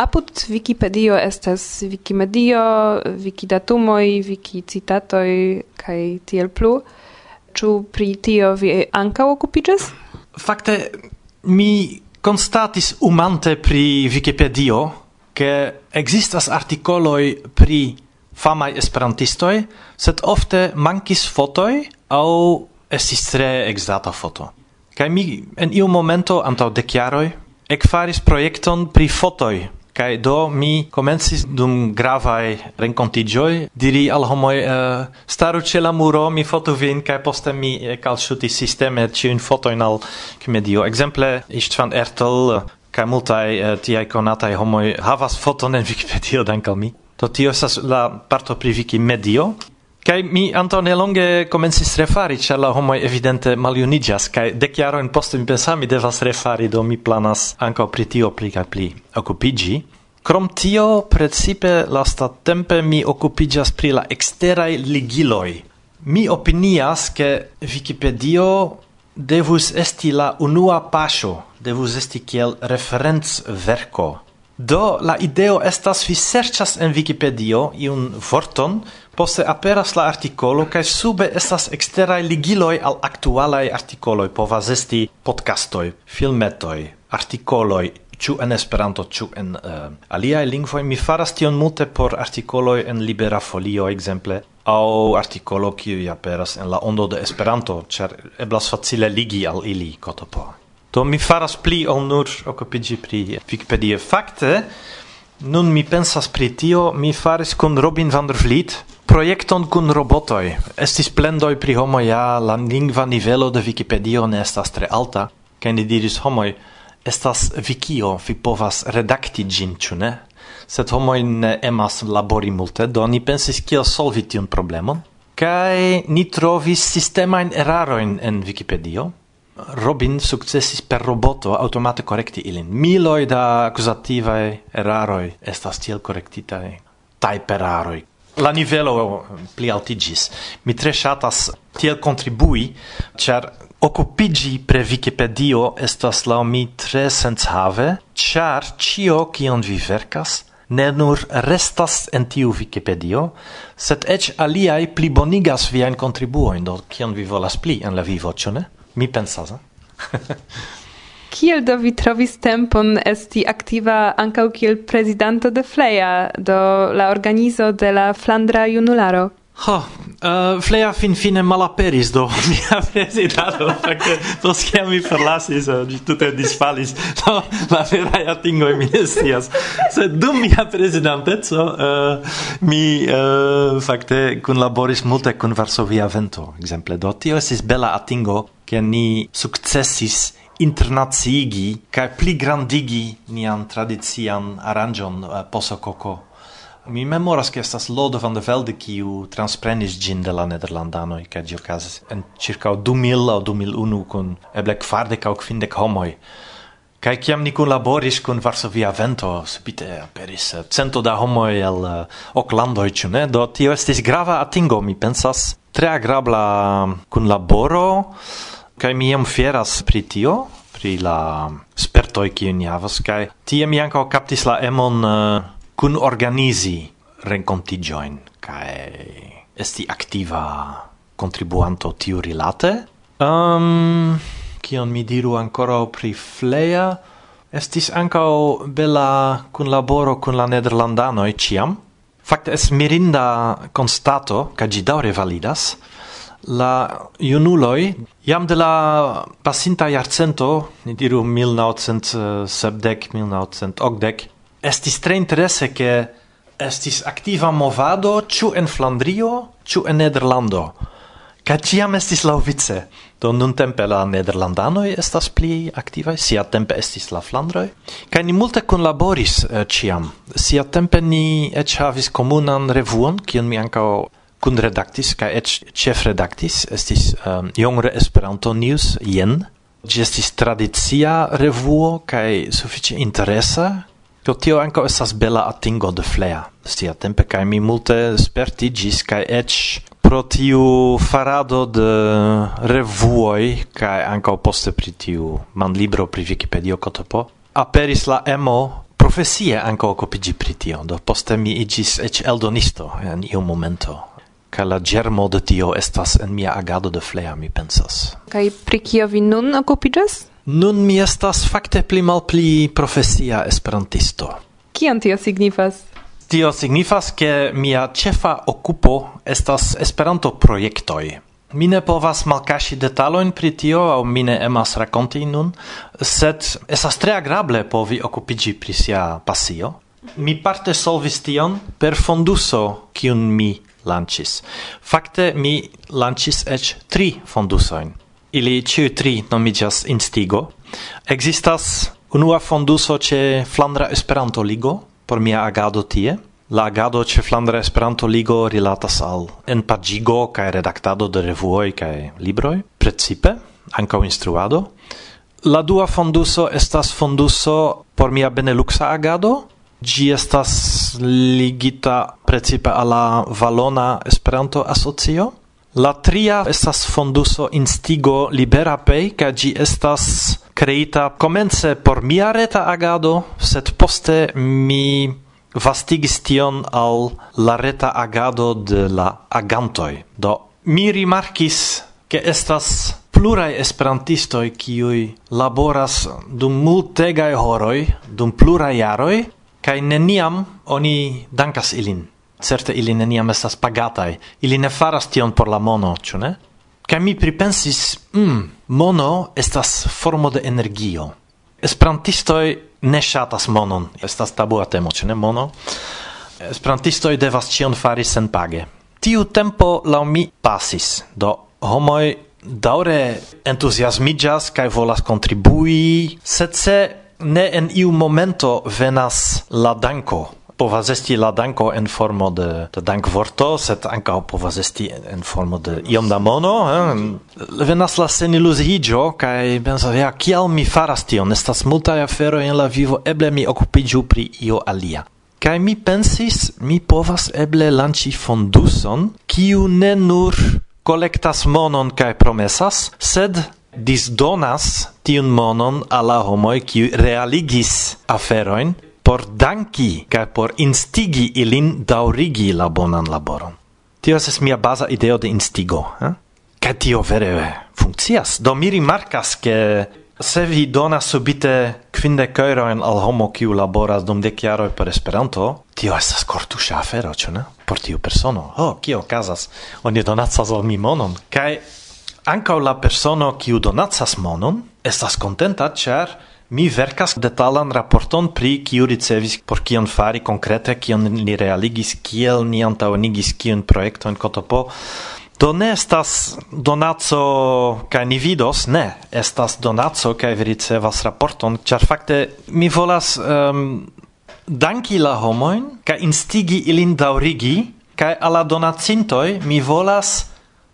Apud Wikipedio estas Wikimedio, Wikidatumoi, Wikicitatoi, kaj tiel plu. Ĉu pri tio vi anka okupiĝas? Fakte mi constatis umante pri Wikipedio ke existas artikoloj pri famaj esperantistoj, sed ofte mankis fotoj aŭ estis tre ekzata foto. Kaj mi en iu momento antaŭ dek jaroj ekfaris projekton pri fotoj Kai do mi komencis dum gravai rencontigioi diri al homoi uh, eh, staru ce la muro mi foto vin kai poste mi eh, calciuti sisteme ci un foto in al comedio exemple ist van Ertel kai multai uh, tiai conatai homoi havas foton en Wikipedia dankal mi. Do tio estas la parto pri Wikimedio, Kai mi antaŭ nelonge komencis refari, ĉar la homoj evidente maljuniĝas kaj dek jarojn poste mi pensas ah, mi devas refari, do mi planas ankaŭ pri tio pli kaj pli okupiĝi. Krom tio, precipe lastatempe mi okupiĝas pri la eksteraj ligiloj. Mi opinias, ke Wikipedio devus esti la unua paŝo, devus esti kiel referencverko. Do la ideo estas vi serĉas en Wikipedio iun vorton Poste aperas la articolo, kaj sube estas eksteraj ligiloj al aktualaj artikoloj, povas esti podcastoj, filmetoj, artikoloj, ĉu en Esperanto, ĉu en uh, aliaj lingvoj. Mi faras tion multe por artikoloj en Libera Folio, ekzemple, aŭ artikolo kiuj aperas en la ondo de Esperanto, ĉar eblas facile ligi al ili kotopo. Do mi faras pli ol nur okupiĝi pri Wikipedia. Fakte, Nun mi pensas pri tio, mi faris kun Robin van der Vliet projekton kun robotoj. Estis plendoj pri homo ja la lingva nivelo de Wikipedio ne estas tre alta, kaj ni diris homoj, estas wikio, vi povas redakti ĝin, ĉu ne? Sed homoj ne emas labori multe, do ni pensis kiel solvi tiun problemon. Kaj ni trovis sistemajn erarojn en Wikipedio, Robin sukcesis per roboto automate korekti ilin. Miloj da akuzativaj eraroj estas tiel korektitaj Type per. La nivelo pli altigis. Mi tre shatas tiel contribui, char Occupigi pre Wikipedio estas la mi tre senshave, char cio cion vi vercas ne nur restas en tiu Wikipedio, sed ec aliai plibonigas viain contribuoin, do cion vi volas pli en la vivo, cio ne? mi pensas. Eh? kiel do vi trovis tempon esti aktiva ankaŭ kiel prezidanto de Fleja, do la organizo de la Flandra Junularo? Ho, uh, eh, flea fin fine malaperis do mia presidado, facte, poscia mi forlasis, uh, tutte disfalis, do la verai atingoi mi Se Sed dum mia presidantezzo, uh, mi, uh, facte, cun laboris multe cun Varsovia Vento, exemple, do tio esis bela atingo, che ni successis internaciigi, cae pli grandigi nian tradizian aranjon uh, poso coco. Mi memoras che estas Lodo van der Velde kiu transprenis gin de la nederlandanoj kaj ĝi okazis en circa 2000 aŭ 2001 kun eble kvardek aŭ kvindek homoi. Kaj kiam ni kunlaboris kun Varsovia Vento, subite aperis cento da homoi el eh, ok landoj, ĉu ne? Do tio estis grava atingo, mi pensas. Tre agrabla kunlaboro, kai mi jam fieras pri tio pri la spertoi kiujn ni havas kaj tie mi ankaŭ kaptis la emon uh, kun organizi rencontigioin kai esti activa contribuanto tiu rilate. Um, kion mi diru ancora pri flea, estis ankaŭ bela cun laboro kun la nederlandanoi ciam. Fakte es mirinda constato, ka gi daure validas, la iunuloi jam de la pasinta jarcento ni diru 1970, 1980, estis tre interesse che estis activa movado ciu en Flandrio, ciu en Nederlando. Ca ciam estis lauvice. Do nun tempe la Nederlandanoi estas pli activae, sia tempe estis la Flandroi. Ca ni multe conlaboris eh, ciam. Sia tempe ni ec havis comunan revuon, cion mi ancao kun redaktis kaj chef redaktis estis um, Jongre Esperanto News jen ĝi estis tradicia revuo kaj sufiĉe interesa Do tio anco estas bela atingo de Flea siatempe kaj mi multe spertiĝis kaj eĉ pro tiu farado de revuoj kaj ankaŭ poste pri tiu manlibro pri Wikipedio Kotopo aperis la emo profesie anco okupiĝi pri tio do poste mi igis ec eldonisto en iu momento Ca la germo de tio estas en mia agado de Flea mi pensas Kai pri kio vi nun occupigas? Nun mi estas fakte pli malpli profesia esperantisto. Kion tio signifas? Tio signifas ke mia ĉefa okupo estas Esperanto projektoj. Mi ne povas malkaŝi detalojn pri tio aŭ mi ne emas rakonti nun, sed estas tre agrable povi okupiĝi pri sia pasio. Mi parte solvis tion per fonduso kiun mi lanĉis. Fakte mi lanĉis eĉ tri fondusojn ili ciu tri nomigas instigo. Existas unua fonduso ce Flandra Esperanto Ligo por mia agado tie. La agado ce Flandra Esperanto Ligo rilatas al en pagigo kaj redactado de revuoi kaj libroi, precipe ankaŭ instruado. La dua fonduso estas fonduso por mia Beneluxa agado. Gi estas ligita precipe alla Valona Esperanto Asocio La tria estas fonduso instigo libera pei, ca gi estas creita comence por mia reta agado, sed poste mi vastigis tion al la reta agado de la agantoi. Do, mi rimarkis che estas plurai esperantistoi kiui laboras dum multegai horoi, dum plurai jaroi, kai neniam oni dankas ilin. Certe ili neniam estas pagataj. Ili ne faras tion por la mono, ĉu ne? Kaj mi pripensis, mm, mono estas formo de energio. Esperantistoj ne ŝatas monon. Estas tabua temo, ĉu ne mono? Esperantistoj devas ĉion fari senpage. Tiu tempo laŭ mi pasis, do homoj daure entuziasmiĝas kaj volas kontribui, sed se ne en iu momento venas la danko povas esti la danko en formo de, de dankvorto, sed ankaŭ povas esti en formo de iom da mono. Eh? Venas la seniluziiĝo kaj pensas, ja, kial mi faras tion? Estas multaj aferoj en la vivo, eble mi okupiĝu pri io alia. Kaj mi pensis, mi povas eble lanĉi fonduson, kiu ne nur kolektas monon kaj promesas, sed disdonas tiun monon al la homoj kiu realigis aferojn por danki kaj por instigi ilin daurigi la bonan laboron. Tio estas mia baza ideo de instigo, eh? Kaj tio vere funkcias. Do mi rimarkas, ke se vi donas subite kvindek eŭrojn al homo kiu laboras dum dek jaroj per Esperanto, tio estas kortuŝa afero, ĉu ne? Por tiu persono. Ho, oh, kio okazas? Oni donacas al mi monon. Kaj ankaŭ la persono kiu donacas monon estas kontenta, ĉar Mi verkas detalan raporton pri kiu ricevis por kion fari konkrete, kion ni realigis, kiel ni antaŭenigis kiun projekton Kotopo. Do ne estas donaco kaj ni vidos, ne, estas donaco kaj vi ricevas raporton, ĉar fakte mi volas um, danki la homojn kaj instigi ilin daŭrigi kaj al la donacintoj mi volas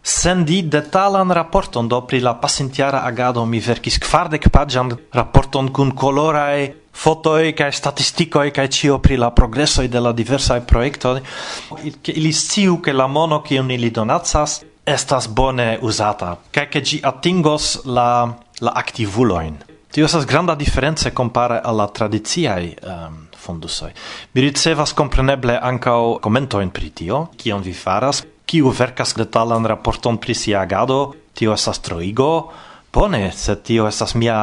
sendi detalan raporton do pri la pasintiara agado mi verkis kvardek paĝan raporton kun koloraj fotoj kaj statistikoj kaj ĉio pri la progresoj de la diversaj projektoj. Ke ili sciu ke la mono kiun ili donacas estas bone uzata kaj ke ĝi atingos la la aktivulojn Tio estas granda diference compare alla tradiziai um, fondusoi. Mi ricevas compreneble ankaŭ komentojn pri tio, kion vi faras, kiu verkas detalan raporton pri sia agado, tio estas troigo, bone, sed tio estas mia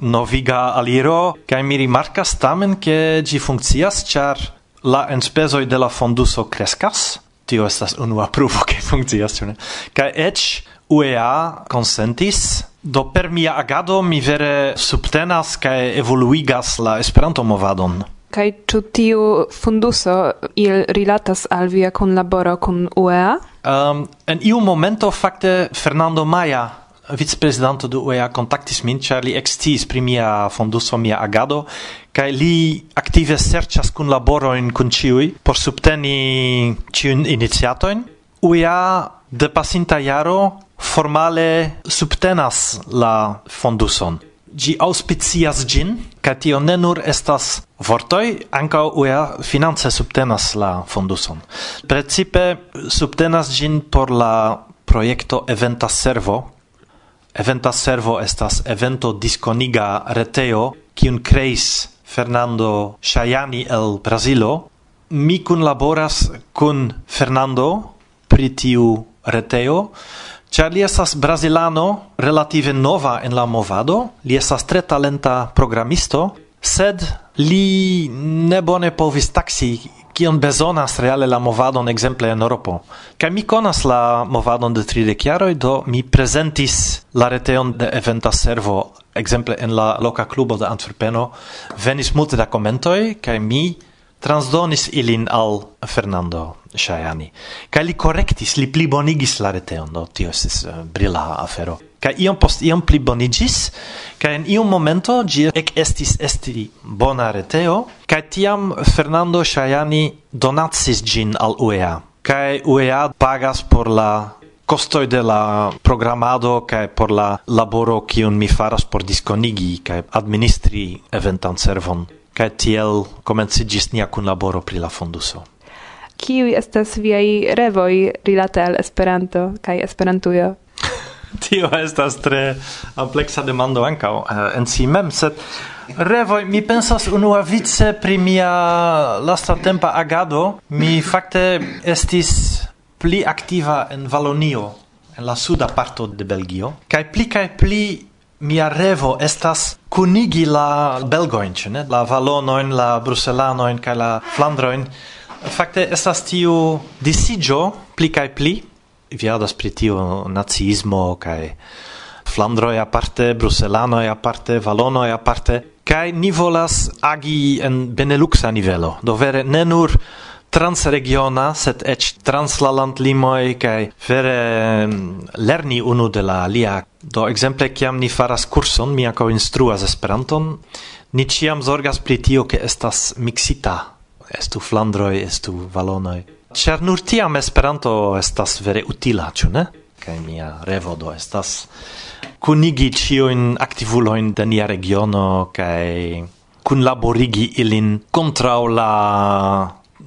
noviga aliro, kaj mi rimarkas tamen, ke ĝi funkcias, ĉar la enspezoj de la fonduso kreskas, tio estas unua pruvo ke funkcias, ĉu ne? Kaj eĉ UEA konsentis, do per mia agado mi vere subtenas kaj evoluigas la Esperanto-movadon. Kaj ĉu tiu funduso il rilatas al via kunlaboro kun UEA? Um, en iu momento fakte Fernando Maya vicprezidanto de UEA kontaktis min, ĉar li eksciis pri mia fonduso, mia agado, kaj li aktive serĉas kunlaborojn kun ĉiuj por subteni ĉiujn iniciatojn. UEA de pasinta jaro formale subtenas la fonduson gi auspicias gin, ca tio ne nur estas vortoi, anca UEA finance subtenas la fonduson. Precipe subtenas gin por la proiecto Eventa Servo. Eventa Servo estas evento disconiga reteo, kiun creis Fernando Shajani el Brazilo. Mi kun laboras kun Fernando pri tiu reteo, Ĉar li estas brazilano relative nova en la movado, li estas tre talenta programisto, sed li ne bone povis taksi kion bezonas reale la movadon ekzemple en Eŭropo. Kaj mi konas la movadon de tridek jaroj, do mi prezentis la reteon de eventa servo ekzemple en la loka klubo de Antwerpeno. Venis multe da komentoj kaj mi transdonis ilin al Fernando Shayani. Kaj li korektis, li plibonigis la reteon, do tio estis uh, brila afero. Kaj iom post iom plibonigis, kaj en iom momento ĝi ek estis esti bona reteo, kaj tiam Fernando Shayani donacis ĝin al UEA. Kaj UEA pagas por la costoi de la programado kai por la laboro kiun mi faras por disconigi kai administri eventan servon kaj tiel komencigis nia kunlaboro pri la fonduso. Kiu estas viaj revoj rilate al Esperanto kaj Esperantujo? Tio estas tre ampleksa demando ankaŭ uh, en si mem, sed revoj mi pensas unuavice pri mia lastatempa agado. Mi fakte estis pli aktiva en Valonio, en la suda parto de Belgio, kaj pli kaj pli Mia revo estas kunigi la belgoin, ĉu ne? La valonoin, la bruselanoin kaj la flandroin. Fakte estas tiu disiĝo pli kaj pli. Vi aŭdas pri tiu naciismo kaj flandroj aparte, bruselanoj aparte, valonoj aparte. Kaj ni volas agi en beneluxa nivelo. Do vere ne nur transregiona, sed ec trans la landlimoi, kaj vere mm, lerni unu de la alia. Do exemple, kiam ni faras kurson, mi ankaŭ instruas Esperanton, ni ciam zorgas pri tio ke estas miksita. Estu Flandroi, estu Valonoj. Cer nur tiam Esperanto estas vere utila, ĉu ne? Kaj mia revo do estas kunigi cioin aktivuloin de nia regiono kaj kunlaborigi ilin kontraŭ la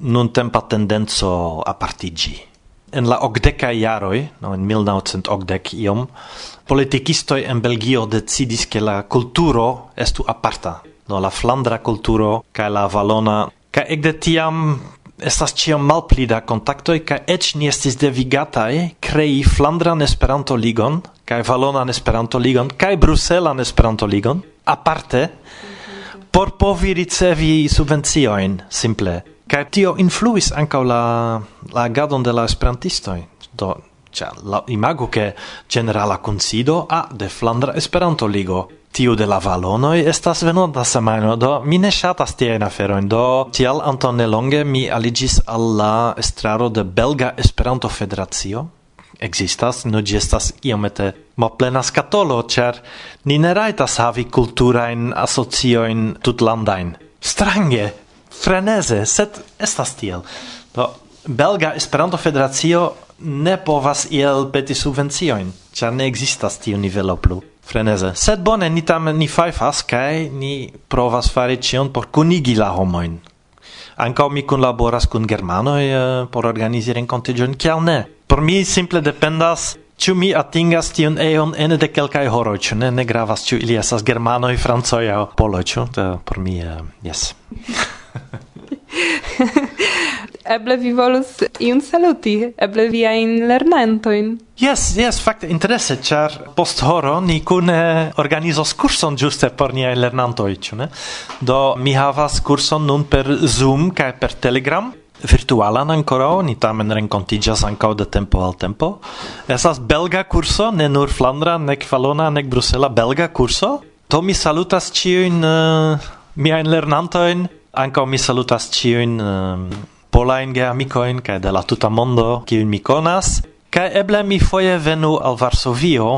nun tempa tendenzo apartigi. En la ogdeca iaroi, no, en 1980 iom, politicistoi en Belgio decidis che la culturo estu aparta. No, la flandra culturo, ca la valona, ca ecde tiam estas ciam malpli da contactoi, ca ec ni estis devigatai crei flandran esperanto ligon, ca valonan esperanto ligon, ca bruselan esperanto ligon, aparte, por povi ricevi subvencioin, simple. Kaj tio influis ankaŭ la la agadon de la esperantistoj. Do ĉa la imago ke generala kunsido a de Flandra Esperanto Ligo tiu de la valonoj estas venonta semajno, do mi ne ŝatas tiajn aferojn, do tial antaŭ nelonge mi aliĝis al la estraro de Belga Esperanto Federacio. existas no ĝi estas iomete malplena skatolo, ĉar ni ne rajtas havi kulturajn asociojn tutlandajn. Strange, freneze, sed estas tiel. Do, Belga Esperanto Federacio ne povas iel peti subvencioin, ĉar ne existas tiu nivelo plu. Freneze. Sed bone, ni tamen ni fajfas kaj ni provas fari ĉion por kunigi la homojn. Ankaŭ mi kunlaboras kun germanoj uh, por organizi renkontiĝojn, kial ne? Por mi simple dependas Ĉu mi atingas tiun eon ene de kelkaj horoj, ĉu ne? Ne gravas, ĉu ili estas germanoj, francoj aŭ poloj, ĉu? Eh, por mi, eh, uh, yes. eble vi volus iun saluti, eble viajn lernantoin. Yes, yes, fakte interesse, char post horo ni kune eh, organizos kurson giuste por nia lernantoi, ĉu ne? Do mi havas kurson nun per Zoom kaj per Telegram virtualan ancora, ni tamen rencontigas ancora de tempo al tempo. Esas belga curso, ne nur Flandra, nec Valona, nec Brusela, belga curso. To mi salutas ciuin uh, eh, miain lernantoin Ankaŭ mi salutas ciuin ehm, um, polain ge amicoin kaj de la tuta mondo, ciuin mi konas. Kaj eble mi foie venu al Varsovio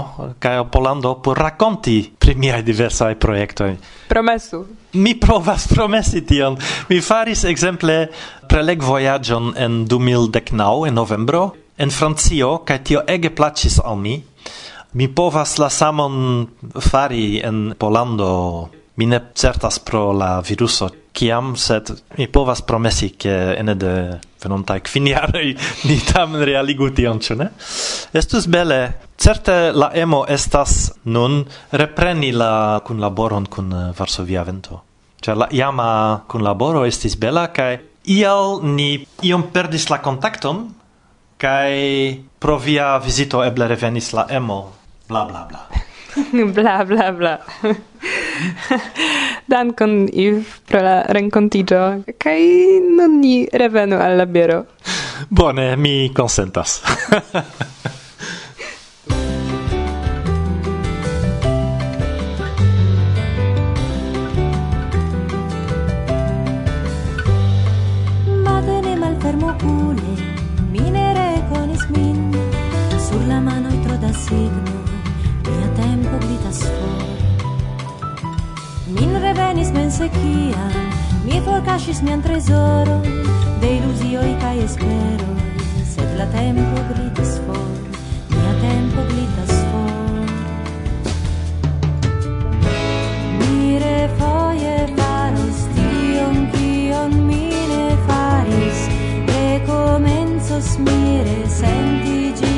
kaj al Polando por raconti pri miai diversaj proiectoi. Promesu. Mi provas promesi tion. Mi faris ekzemple preleg voyagion en 2019 en novembro en Francio kaj tio ege placis al mi. Mi povas la samon fari en Polando Mi ne certas pro la viruso kiam, sed mi povas promesi che ene de venontaj kvin jaroj ni tamen realigu tion, ĉu ne? Estus bele. Certe la emo estas nun repreni la kunlaboron kun eh, Varsovia Vento. Ĉar la iama kunlaboro estis bela kaj ial ni iom perdis la kontakton kaj pro via vizito eble revenis la emo bla bla bla. bla bla bla. Dankon Iv pro la rencontigio, kai non ni revenu al labero. Bone, mi consentas. sequia. Mi forcasis mian tresoro De ilusioi cae espero Sed la tempo glitis for Mia tempo glitas for. Mire foie faros Tion kion mi ne faris E comensos mire sentigi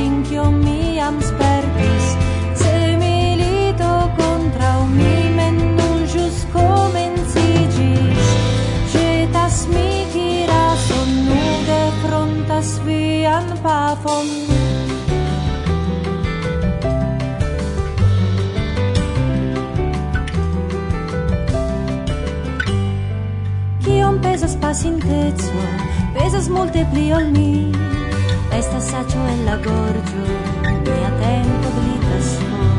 kapon Kiom pezas pasinteco Pezas multe pli ol mi. Estas saĉo en la gorĝo Mia tempo glitas mo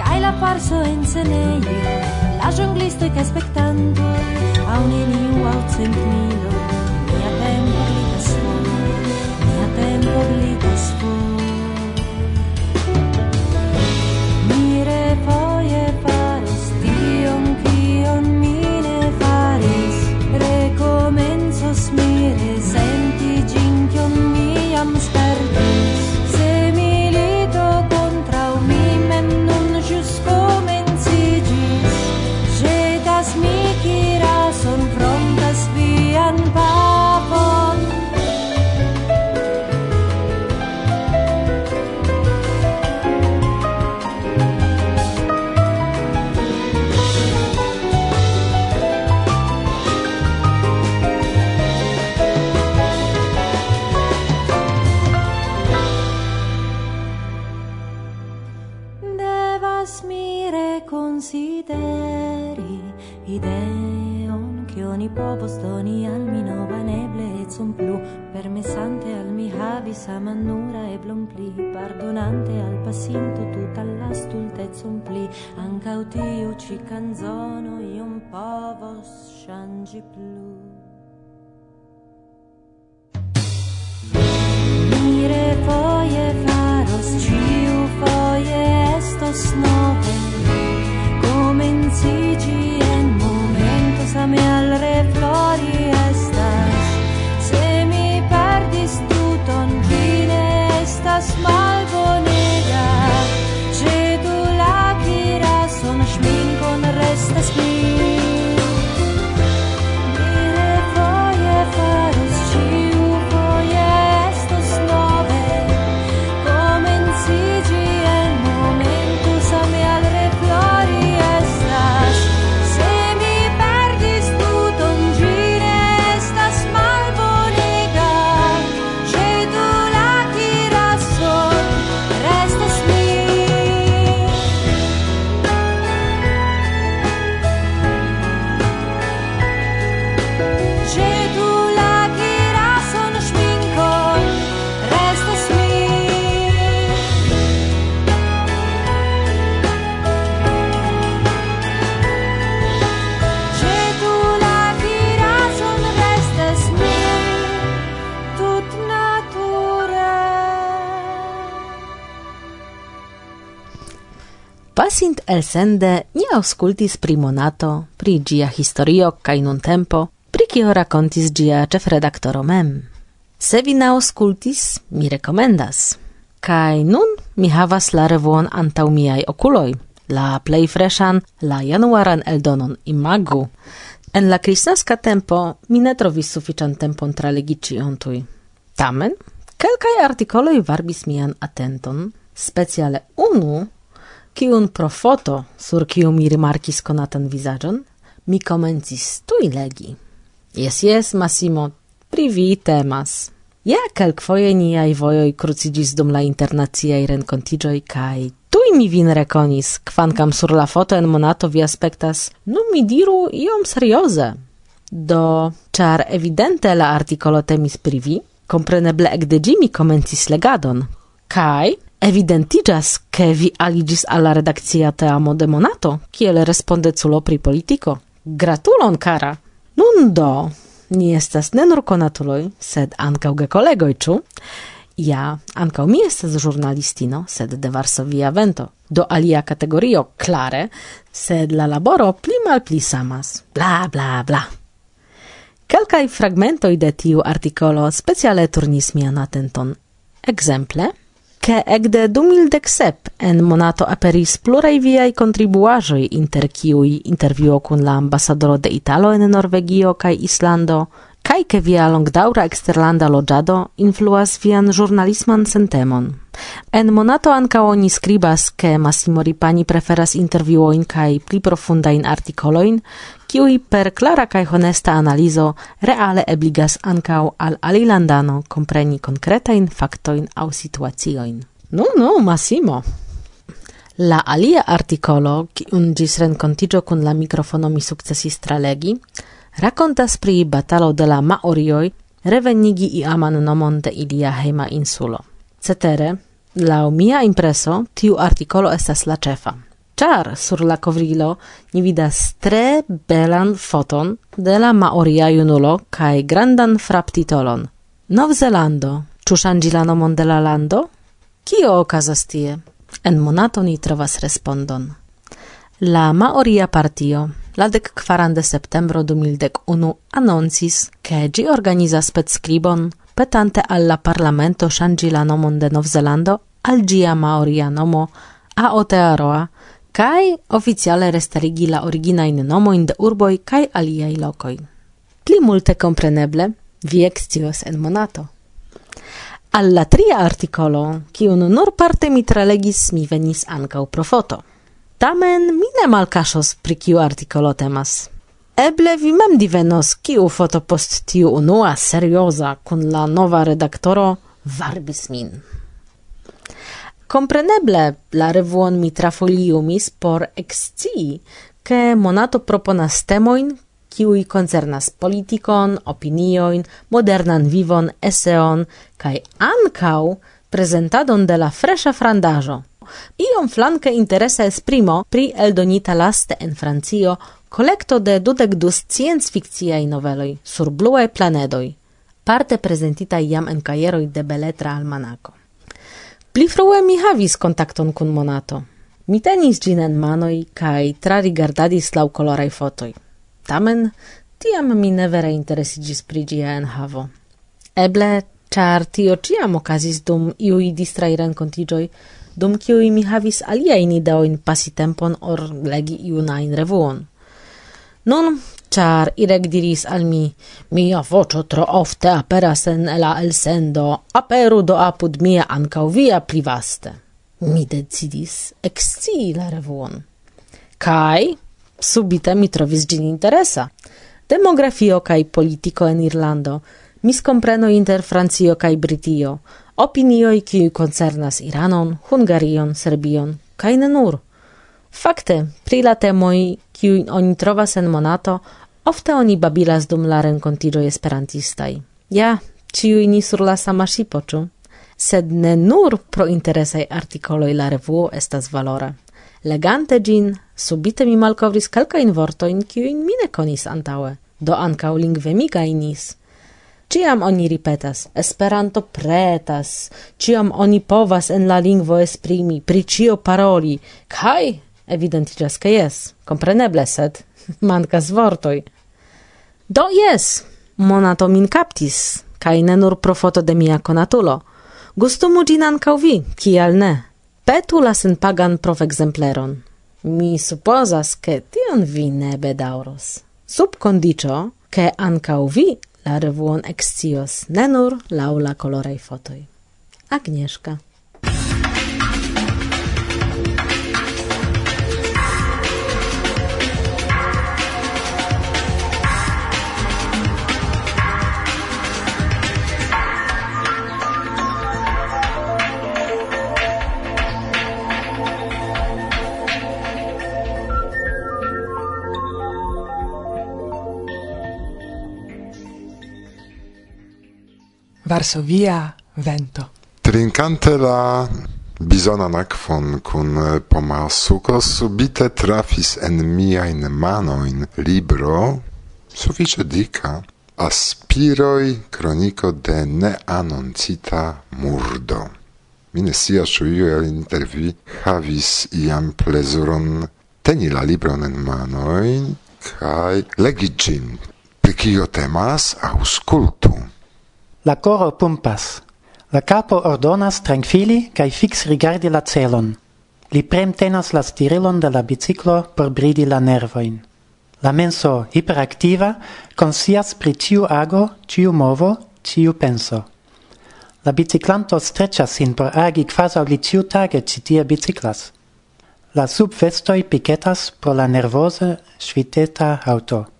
Kaj la farso en senejo La ĵonglistoj kaj spektantoj Aŭ neniu aŭ centmiloj tempo povas mi reconsideri ideon che oni povos doni al mi novan eblecon plu. Permesante al mi havi saman e eblon pli. Pardonante al passinto tutta la un pli. Anca tiu ci canzono un povos shangi plu. Mi refo cosas nuove comencigi en momentos a mi alrededor y estás. Se mi perdis tu tonquine estas mal. elsende ni auscultis pri monato, pri gia historio cae nun tempo, pri cio racontis gia ĉefredaktoro mem. Se vi auscultis, mi recomendas. Cae nun mi havas la revuon antau miai okuloj, la plei freshan, la januaran eldonon imagu. En la crisnasca tempo mi ne trovis sufiĉan tempon tra legici ontui. Tamen, kelkaj articoloi varbis mian atenton, speciale unu Kiun profoto, sur kiu mi rimarkis konatan vizaĝon, mi komencis tuj legi. Jes, jes, Massimo, pri vi temas. Ja kelkfoje niaj vojoj kruciĝis dum la internaciaj renkontiĝoj kaj tuj mi vin rekonis, kvankam sur la foto en monato vi aspektas, nu mi diru iom serioze. Do, ĉar evidente la artikolo temis pri vi, kompreneble ekde ĝi mi komencis legadon. Kaj evidentigas che vi aligis alla redakcia teamo de monato, kiel respondeculo pri politico. Gratulon, cara! Nun do, ni estas ne nur konatuloj, sed ankaŭ gekolegoj, ĉu? Ja, ankaŭ mi estas ĵurnalistino, sed de Varsovia vento, do alia kategorio klare, sed la laboro pli malpli samas. Bla bla bla. Kelkaj fragmentoj de tiu artikolo speciale turnis mian atenton. Ekzemple – ke ekde 2017 en monato aperis pluraj viaj kontribuaĵoj inter kiuj intervjuo kun la ambasadoro de Italo en Norvegio kaj Islando, kaj ke via longdaura eksterlanda loĝado influas vian ĵurnalisman sentemon. En monato ankaŭ oni skribas, ke Massimo Ripani preferas intervjuojn kaj pli profundajn artikolojn, kiuj per klara kaj honesta analizo reale ebligas ankaŭ al alilandano kompreni konkretajn faktojn aŭ situaciojn. Nu, no, nu, no, Massimo! La alia articolo, un gis rencontigio cun la microfono mi successis tralegi, racontas pri batalo de la Maorioj revenigi iaman nomon de ilia heima insulo. Cetere, laŭ mia impreso, tiu artikolo estas la cefa. Char sur la covrilo ni vidas tre belan foton de la maoria junulo kaj grandan fraptitolon. Novzelando, ĉu ŝanĝi la nomon de la lando? Kio okazas tie? En monato ni trovas respondon. La maoria partio la dec quaran de septembro du mildec unu annoncis, che gi organiza spetscribon petante alla parlamento shangi la nomon de Novzelando al gia maoria nomo Aotearoa, kai oficiale restarigi la originain nomoin de urboi kai aliai locoi. Pli multe compreneble, vi excios en monato. Alla tria articolo, kiun nur parte mi tralegis, mi venis ancau profoto. Tamen mi ne pri kiu artikolo temas. Eble vi mem divenos kiu foto post tiu unua serioza kun la nova redaktoro varbis min. Compreneble la revuon mi trafoliumis por exci che monato proponas temoin, kiui concernas politikon, opinioin, modernan vivon, eseon, kai ancau presentadon de la fresha frandajo. Iom flanke interesa esprimo pri eldonita laste en Francio kolekto de dudek du scienc-fikciaj noveloj sur bluaj planedoj, parte prezentitaj jam en kajeroj de Beletra Almanako. Pli frue mi havis kontakton kun Monato. Mi tenis ĝin en manoj kaj trarigardadis laŭ koloraj fotoj. Tamen, tiam mi ne vere interesiĝis pri ĝia enhavo. Eble, ĉar tio ĉiam okazis dum iuj distraj renkontiĝoj, dum kiuj mi havis aliajn ideojn pasi tempon or legi iunajn revuon. Nun, char Irek diris al mi, mia voĉo tro ofte aperas en la elsendo, aperu do apud mia ancau via plivaste. Mi decidis exci la revuon. Kai, subite mi trovis gin interesa. Demografio kai politico en Irlando, miscompreno inter Francio kai Britio – opinioi qui concernas Iranon, Hungarion, Serbion kai ne nur. Fakte, pri la temoi kiujn oni trovas en monato, ofte oni babilas dum la renkontiĝoj esperantistai. Ja, ciui ni sur la sama ŝipo. Sed ne nur pro interesaj artikoloj la revuo estas valora. Legante gin, subite mi malkovris kelkajn vortojn, kiujn mi ne konis antaŭe, do ankaŭ lingve mi gajnis. Ciam oni ripetas, Esperanto pretas, ciam oni povas en la lingvo esprimi, pri cio paroli, kai evidentigas ke jes, compreneble sed mankas vortoj. Do jes, monato min captis, kai ne nur pro foto de mia konatulo. Gustumu gin ancau vi, kial ne? Petu la senpagan provekzempleron. Mi supozas, ke tion vi ne bedauros. Sub condicio, ke ancau vi la revuon excios, ne nur laula colorei fotoi. Agnieszka. Varsovia vento. Trincante la bisonan akvon kun eh, pomalsuko subite trafis en miajn manojn libro sufiĉe dika Aspiroi kroniko de neanoncita murdo. Mi ne scias ĉu iu el intervi havis iam plezuron teni la libron en in kaj legi ĝin. Pri kio temas aŭskultu. La coro pumpas. La capo ordonas tranquilli cae fix rigardi la celon. Li premtenas la stirilon de la biciclo por bridi la nervoin. La menso hiperactiva consias pri ciu ago, ciu movo, ciu penso. La biciclanto streccias sin por agi quasi li ciu tage citie biciclas. La subvestoi piquetas pro la nervose, sviteta auto.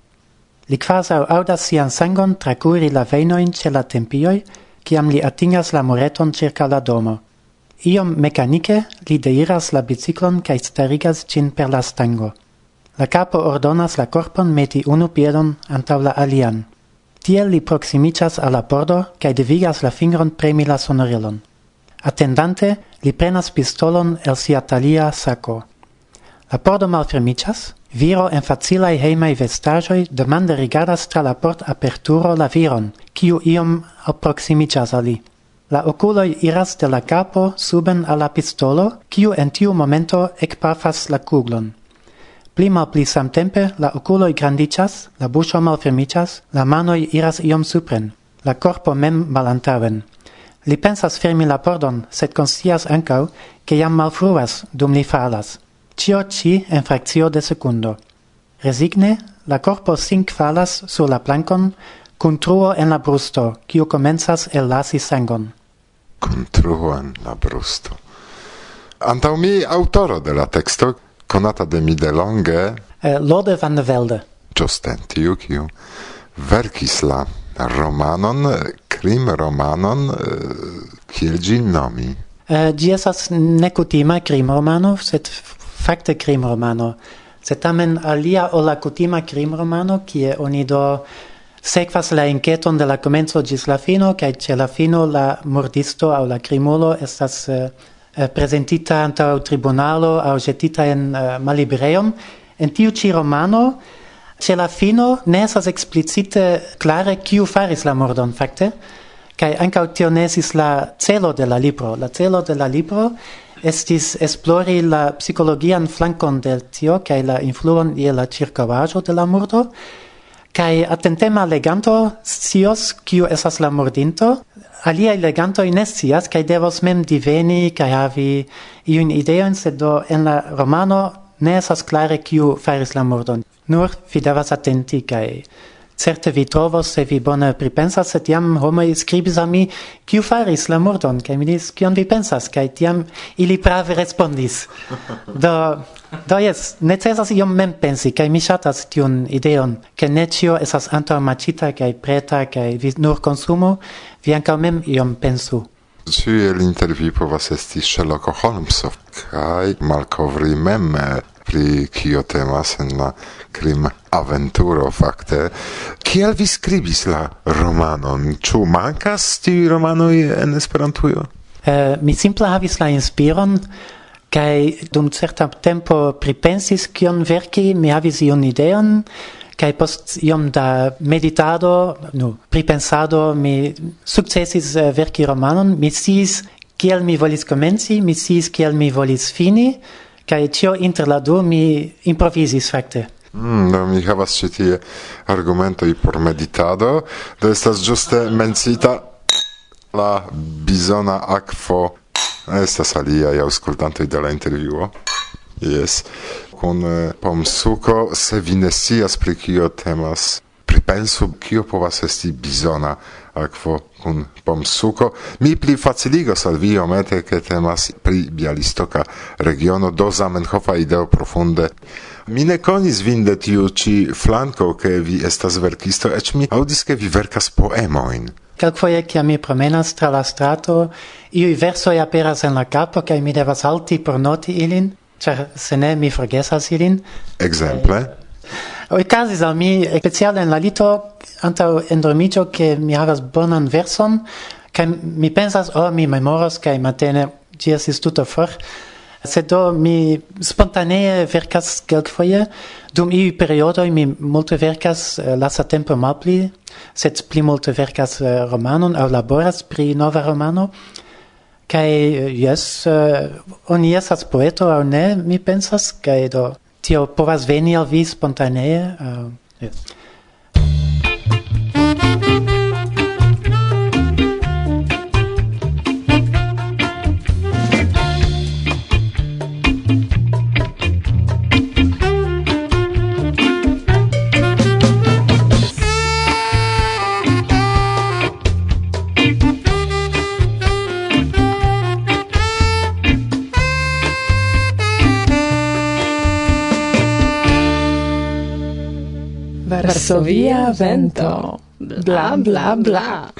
Li quasau audas sian sangon tracuri la veinoin ce la tempioi, ciam li atingas la mureton circa la domo. Iom mecanice li deiras la biciclon cae starigas cin per la stango. La capo ordonas la corpon meti unu piedon antau la alian. Tiel li a alla pordo cae devigas la fingron premi la sonorilon. Attendante, li prenas pistolon el sia talia saco. La pordo malfermicias, Viro en facilai heimai vestaĵoj demande rigardas tra la port-aperturo la viron, kiu iom approximicias ali. li. La oculoi iras de la capo suben a la pistolo, kiu en tiu momento ekpafas la kuglon. Pli malpli samtempe la oculoi grandicias, la buŝo malfermicias, la manoi iras iom supren, la corpo mem malantaven. Li pensas fermi la pordon, sed conscias ancau, che jam malfruas dum li falas cio ci en fraccio de secundo. Resigne, la corpo sin falas sur la plancon, cun truo en la brusto, cio comenzas el lasi sangon. Cun truo en la brusto. Antau mi autoro de la texto, conata de mi de longe... Eh, Lode van de Velde. Justen tiu, quiu verkis la romanon, crim romanon, eh, kiel gin nomi? Eh, gi esas necutima crim romano, sed facte crim romano, sed tamen alia o la cutima crim romano, kie oni do sequas la enketon de la comenzo gis la fino, cae ce la fino la mordisto au la crimulo estas eh, eh, uh, presentita antau tribunalo au ĵetita en eh, uh, malibreum, En tiu ci romano, ce la fino, ne esas explicite clare kiu faris la mordon facte, cae ancau tio la celo de la libro. La celo de la libro estis esplori la psicologian flankon del tio kaj la influon je la ĉirkaŭaĵo de la murdo kaj atentema leganto scios kiu estas la murdinto. Aliaj legantoj ne scias kaj devos mem diveni kaj havi iun ideojn sed do en la romano ne estas klare kiu faris la murdon. Nur vi devas atenti kaj Certe vi trovos, se vi bone pripensas, se tiam homoi scribis a mi, kiu faris la murdon, kai mi dis, kion vi pensas, kai tiam ili prave respondis. Do, do yes, necesas iom mem pensi, kai mi shatas tiun ideon, ke ne cio esas antomacita, kai preta, kai vi nur consumo, vi anca mem iom pensu. Ĉiel intervju povas esti Sherlock Holmes kaj malkovri mem eh, pri kio temas en la krim aventuro fakte. Kiel vi skribis la romanon? Ĉu mankas tiuj romanoj en Esperantujo? Uh, mi simple havis la inspiron kaj dum certa tempo pripensis kion verki mi havis iun ideon kai post iom da meditado, no, pripensado mi sukcesis uh, verki romanon, mi sis kiel mi volis komenci, mi sis kiel mi volis fini, kai tio inter la du mi improvizis fakte. Mm, no, mi havas ĉi tie argumentoj por meditado. Do estas ĝuste mencita la bizona akvo. Estas aliaj aŭskultantoj de la intervjuo. Jes. Kun eh, pomsuko se vi ne scias pri kio temas, pripensu kio povas esti bizona akvo kun pomsuko. Mi pli faciligos al vi omete, ke temas pri Bialistoka regiono do Zamenhofa ideo profunde. Mi ne konis vin de tiu ci flanko, ke vi estas verkisto, eĉ mi aŭdis, ke vi verkas poemojn. Kelkfoje, kiam mi promenas tra la strato, iuj versoj aperas en la kapo, kaj mi devas alti por noti ilin, ĉar se ne mi forgesas ilin. Ekzemple? Eh, Okazis al mi, speciale en la lito, antau endormigio che mi havas bonan verson kai mi pensas oh mi memoras kai matene ĝi estis tutto for. Se do oh, mi spontanee verkas kelkfoje. Dum iu periodo mi multe verkas eh, lasa tempo malpli sed pli multe verkas eh, romanon au laboras pri nova romano. Kai yes eh, uh, oni esas poeto au ne mi pensas kai do tio povas veni al vi spontanee uh, yes. Varsovia vento. bla bla bla, bla.